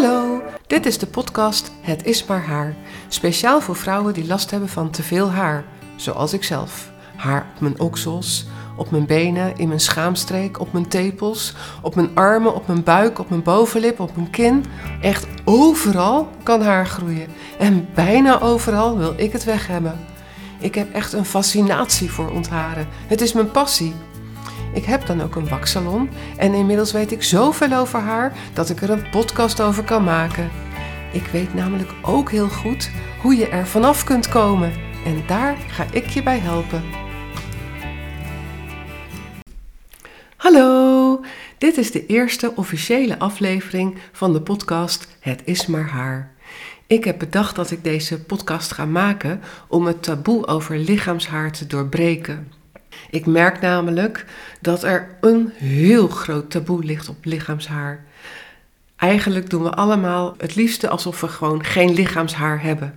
Hallo, dit is de podcast Het is maar haar. Speciaal voor vrouwen die last hebben van te veel haar, zoals ik zelf. Haar op mijn oksels, op mijn benen, in mijn schaamstreek, op mijn tepels, op mijn armen, op mijn buik, op mijn bovenlip, op mijn kin. Echt overal kan haar groeien. En bijna overal wil ik het weg hebben. Ik heb echt een fascinatie voor ontharen. Het is mijn passie. Ik heb dan ook een waksalon en inmiddels weet ik zoveel over haar dat ik er een podcast over kan maken. Ik weet namelijk ook heel goed hoe je er vanaf kunt komen en daar ga ik je bij helpen. Hallo, dit is de eerste officiële aflevering van de podcast Het is maar haar. Ik heb bedacht dat ik deze podcast ga maken om het taboe over lichaamshaar te doorbreken. Ik merk namelijk dat er een heel groot taboe ligt op lichaamshaar. Eigenlijk doen we allemaal het liefste alsof we gewoon geen lichaamshaar hebben.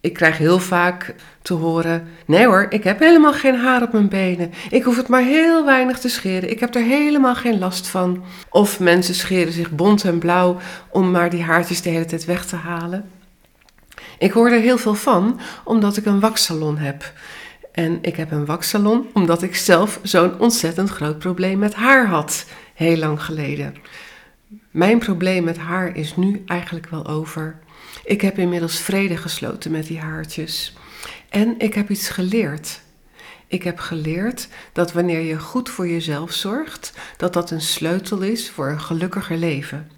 Ik krijg heel vaak te horen: nee hoor, ik heb helemaal geen haar op mijn benen. Ik hoef het maar heel weinig te scheren. Ik heb er helemaal geen last van. Of mensen scheren zich bont en blauw om maar die haartjes de hele tijd weg te halen. Ik hoor er heel veel van omdat ik een waksalon heb. En ik heb een waksalon omdat ik zelf zo'n ontzettend groot probleem met haar had, heel lang geleden. Mijn probleem met haar is nu eigenlijk wel over. Ik heb inmiddels vrede gesloten met die haartjes. En ik heb iets geleerd. Ik heb geleerd dat wanneer je goed voor jezelf zorgt, dat dat een sleutel is voor een gelukkiger leven.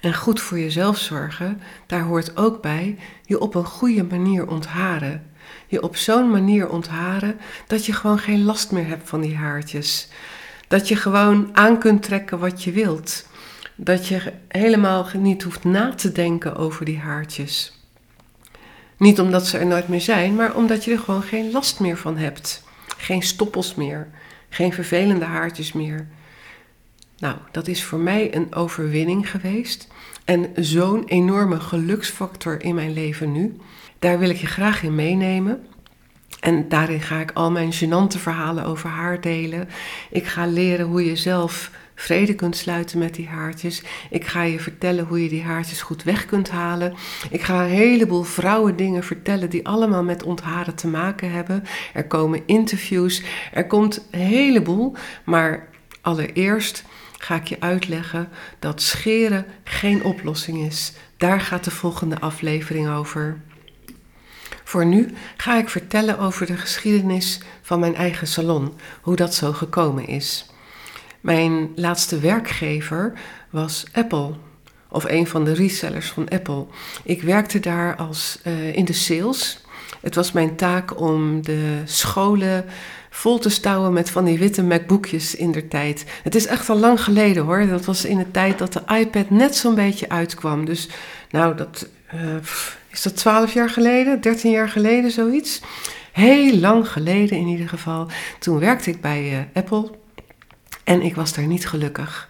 En goed voor jezelf zorgen, daar hoort ook bij je op een goede manier ontharen je op zo'n manier ontharen dat je gewoon geen last meer hebt van die haartjes. Dat je gewoon aan kunt trekken wat je wilt. Dat je helemaal niet hoeft na te denken over die haartjes. Niet omdat ze er nooit meer zijn, maar omdat je er gewoon geen last meer van hebt. Geen stoppels meer, geen vervelende haartjes meer. Nou, dat is voor mij een overwinning geweest en zo'n enorme geluksfactor in mijn leven nu. Daar wil ik je graag in meenemen. En daarin ga ik al mijn gênante verhalen over haar delen. Ik ga leren hoe je zelf vrede kunt sluiten met die haartjes. Ik ga je vertellen hoe je die haartjes goed weg kunt halen. Ik ga een heleboel vrouwen dingen vertellen die allemaal met ontharen te maken hebben. Er komen interviews, er komt een heleboel. Maar allereerst ga ik je uitleggen dat scheren geen oplossing is. Daar gaat de volgende aflevering over. Voor nu ga ik vertellen over de geschiedenis van mijn eigen salon, hoe dat zo gekomen is. Mijn laatste werkgever was Apple, of een van de resellers van Apple. Ik werkte daar als, uh, in de sales. Het was mijn taak om de scholen vol te stouwen met van die witte MacBookjes in der tijd. Het is echt al lang geleden hoor. Dat was in de tijd dat de iPad net zo'n beetje uitkwam. Dus nou, dat uh, is dat 12 jaar geleden, 13 jaar geleden, zoiets. Heel lang geleden in ieder geval. Toen werkte ik bij uh, Apple en ik was daar niet gelukkig.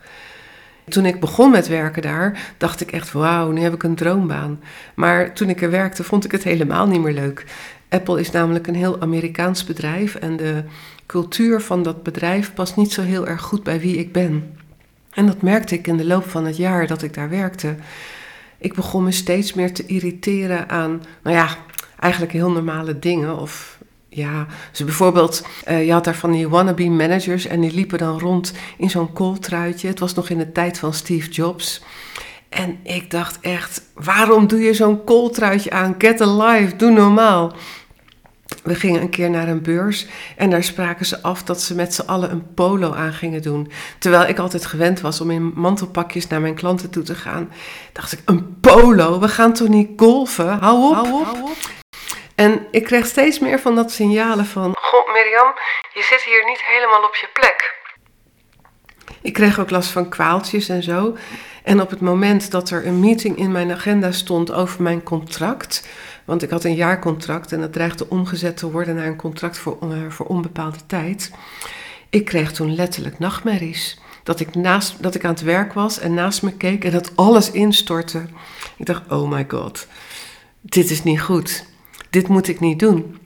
Toen ik begon met werken daar, dacht ik echt: wauw, nu heb ik een droombaan. Maar toen ik er werkte, vond ik het helemaal niet meer leuk. Apple is namelijk een heel Amerikaans bedrijf en de cultuur van dat bedrijf past niet zo heel erg goed bij wie ik ben. En dat merkte ik in de loop van het jaar dat ik daar werkte. Ik begon me steeds meer te irriteren aan, nou ja, eigenlijk heel normale dingen. Of ja, dus bijvoorbeeld, uh, je had daar van die wannabe managers en die liepen dan rond in zo'n kooltruitje. Het was nog in de tijd van Steve Jobs. En ik dacht echt, waarom doe je zo'n kooltruitje aan? Get alive, doe normaal. We gingen een keer naar een beurs en daar spraken ze af dat ze met z'n allen een polo aan gingen doen. Terwijl ik altijd gewend was om in mantelpakjes naar mijn klanten toe te gaan, dacht ik: een polo? We gaan toch niet golfen? Hou op. Hou op. En ik kreeg steeds meer van dat signalen van: Goh, Mirjam, je zit hier niet helemaal op je plek. Ik kreeg ook last van kwaaltjes en zo. En op het moment dat er een meeting in mijn agenda stond over mijn contract, want ik had een jaarcontract en dat dreigde omgezet te worden naar een contract voor, uh, voor onbepaalde tijd. Ik kreeg toen letterlijk nachtmerries. Dat ik, naast, dat ik aan het werk was en naast me keek en dat alles instortte. Ik dacht, oh my god, dit is niet goed. Dit moet ik niet doen.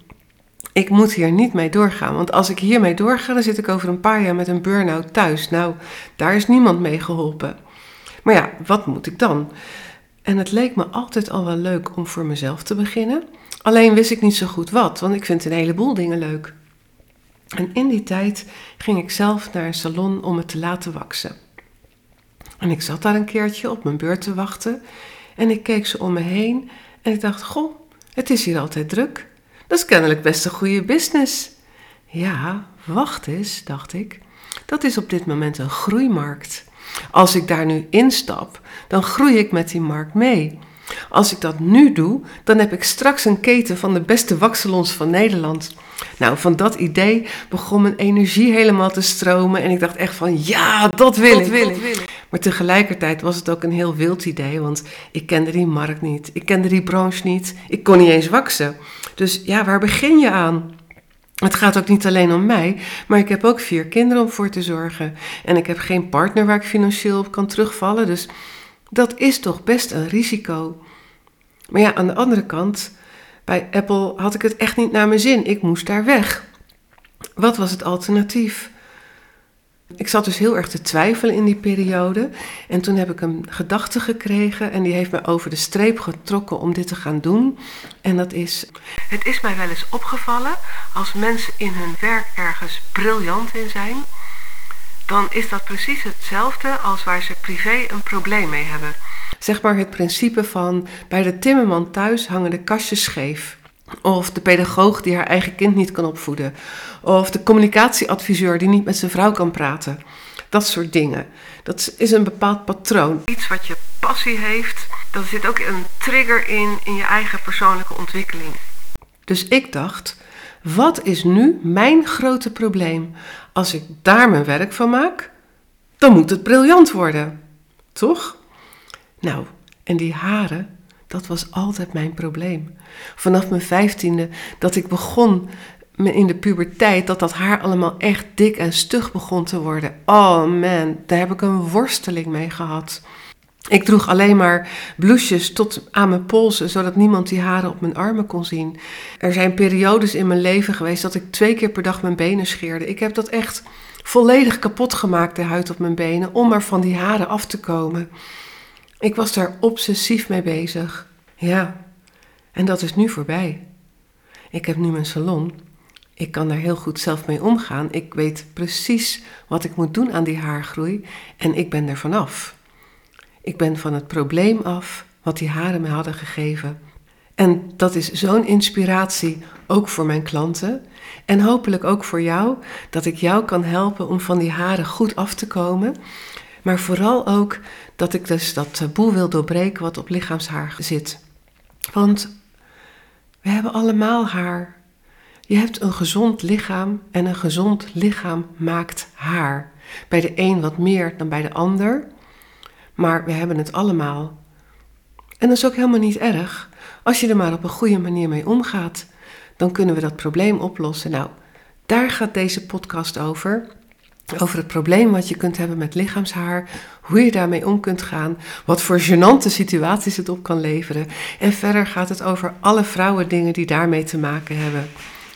Ik moet hier niet mee doorgaan. Want als ik hiermee doorga, dan zit ik over een paar jaar met een burn-out thuis. Nou, daar is niemand mee geholpen. Maar ja, wat moet ik dan? En het leek me altijd al wel leuk om voor mezelf te beginnen. Alleen wist ik niet zo goed wat, want ik vind een heleboel dingen leuk. En in die tijd ging ik zelf naar een salon om het te laten waksen. En ik zat daar een keertje op mijn beurt te wachten en ik keek zo om me heen en ik dacht: Goh, het is hier altijd druk. Dat is kennelijk best een goede business. Ja, wacht eens, dacht ik. Dat is op dit moment een groeimarkt. Als ik daar nu instap, dan groei ik met die markt mee. Als ik dat nu doe, dan heb ik straks een keten van de beste waksalons van Nederland. Nou, van dat idee begon mijn energie helemaal te stromen en ik dacht echt van ja, dat wil, ik, wil ik. Maar tegelijkertijd was het ook een heel wild idee, want ik kende die markt niet, ik kende die branche niet, ik kon niet eens waksen. Dus ja, waar begin je aan? Het gaat ook niet alleen om mij, maar ik heb ook vier kinderen om voor te zorgen. En ik heb geen partner waar ik financieel op kan terugvallen, dus dat is toch best een risico. Maar ja, aan de andere kant, bij Apple had ik het echt niet naar mijn zin. Ik moest daar weg. Wat was het alternatief? Ik zat dus heel erg te twijfelen in die periode. En toen heb ik een gedachte gekregen en die heeft me over de streep getrokken om dit te gaan doen. En dat is: Het is mij wel eens opgevallen als mensen in hun werk ergens briljant in zijn, dan is dat precies hetzelfde als waar ze privé een probleem mee hebben. Zeg maar het principe van bij de timmerman thuis hangen de kastjes scheef. Of de pedagoog die haar eigen kind niet kan opvoeden. Of de communicatieadviseur die niet met zijn vrouw kan praten. Dat soort dingen. Dat is een bepaald patroon. Iets wat je passie heeft, daar zit ook een trigger in in je eigen persoonlijke ontwikkeling. Dus ik dacht, wat is nu mijn grote probleem? Als ik daar mijn werk van maak, dan moet het briljant worden. Toch? Nou, en die haren, dat was altijd mijn probleem. Vanaf mijn vijftiende, dat ik begon in de puberteit, dat dat haar allemaal echt dik en stug begon te worden. Oh man, daar heb ik een worsteling mee gehad. Ik droeg alleen maar blouses tot aan mijn polsen, zodat niemand die haren op mijn armen kon zien. Er zijn periodes in mijn leven geweest dat ik twee keer per dag mijn benen scheerde. Ik heb dat echt volledig kapot gemaakt, de huid op mijn benen, om maar van die haren af te komen. Ik was daar obsessief mee bezig. Ja, en dat is nu voorbij. Ik heb nu mijn salon. Ik kan daar heel goed zelf mee omgaan. Ik weet precies wat ik moet doen aan die haargroei en ik ben er vanaf. Ik ben van het probleem af wat die haren me hadden gegeven. En dat is zo'n inspiratie ook voor mijn klanten en hopelijk ook voor jou, dat ik jou kan helpen om van die haren goed af te komen. Maar vooral ook dat ik dus dat taboe wil doorbreken wat op lichaamshaar zit. Want we hebben allemaal haar. Je hebt een gezond lichaam en een gezond lichaam maakt haar. Bij de een wat meer dan bij de ander, maar we hebben het allemaal. En dat is ook helemaal niet erg. Als je er maar op een goede manier mee omgaat, dan kunnen we dat probleem oplossen. Nou, daar gaat deze podcast over. Over het probleem wat je kunt hebben met lichaamshaar, hoe je daarmee om kunt gaan, wat voor gênante situaties het op kan leveren. En verder gaat het over alle vrouwendingen die daarmee te maken hebben.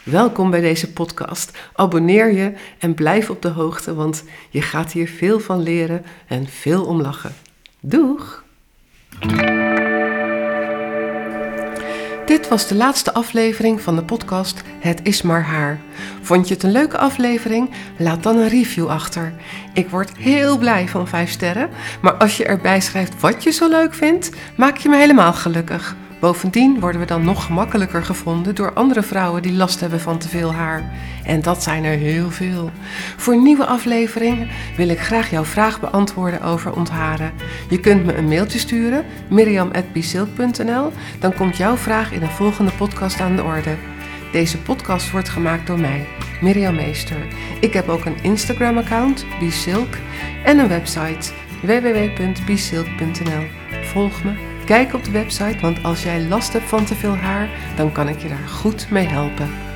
Welkom bij deze podcast. Abonneer je en blijf op de hoogte, want je gaat hier veel van leren en veel om lachen. Doeg! Dit was de laatste aflevering van de podcast Het is maar haar. Vond je het een leuke aflevering? Laat dan een review achter. Ik word heel blij van 5 sterren, maar als je erbij schrijft wat je zo leuk vindt, maak je me helemaal gelukkig. Bovendien worden we dan nog gemakkelijker gevonden door andere vrouwen die last hebben van te veel haar. En dat zijn er heel veel. Voor nieuwe afleveringen wil ik graag jouw vraag beantwoorden over ontharen. Je kunt me een mailtje sturen, miriam.bisilk.nl. Dan komt jouw vraag in een volgende podcast aan de orde. Deze podcast wordt gemaakt door mij, Miriam Meester. Ik heb ook een Instagram-account, Bisilk, en een website, www.bisilk.nl. Volg me Kijk op de website, want als jij last hebt van te veel haar, dan kan ik je daar goed mee helpen.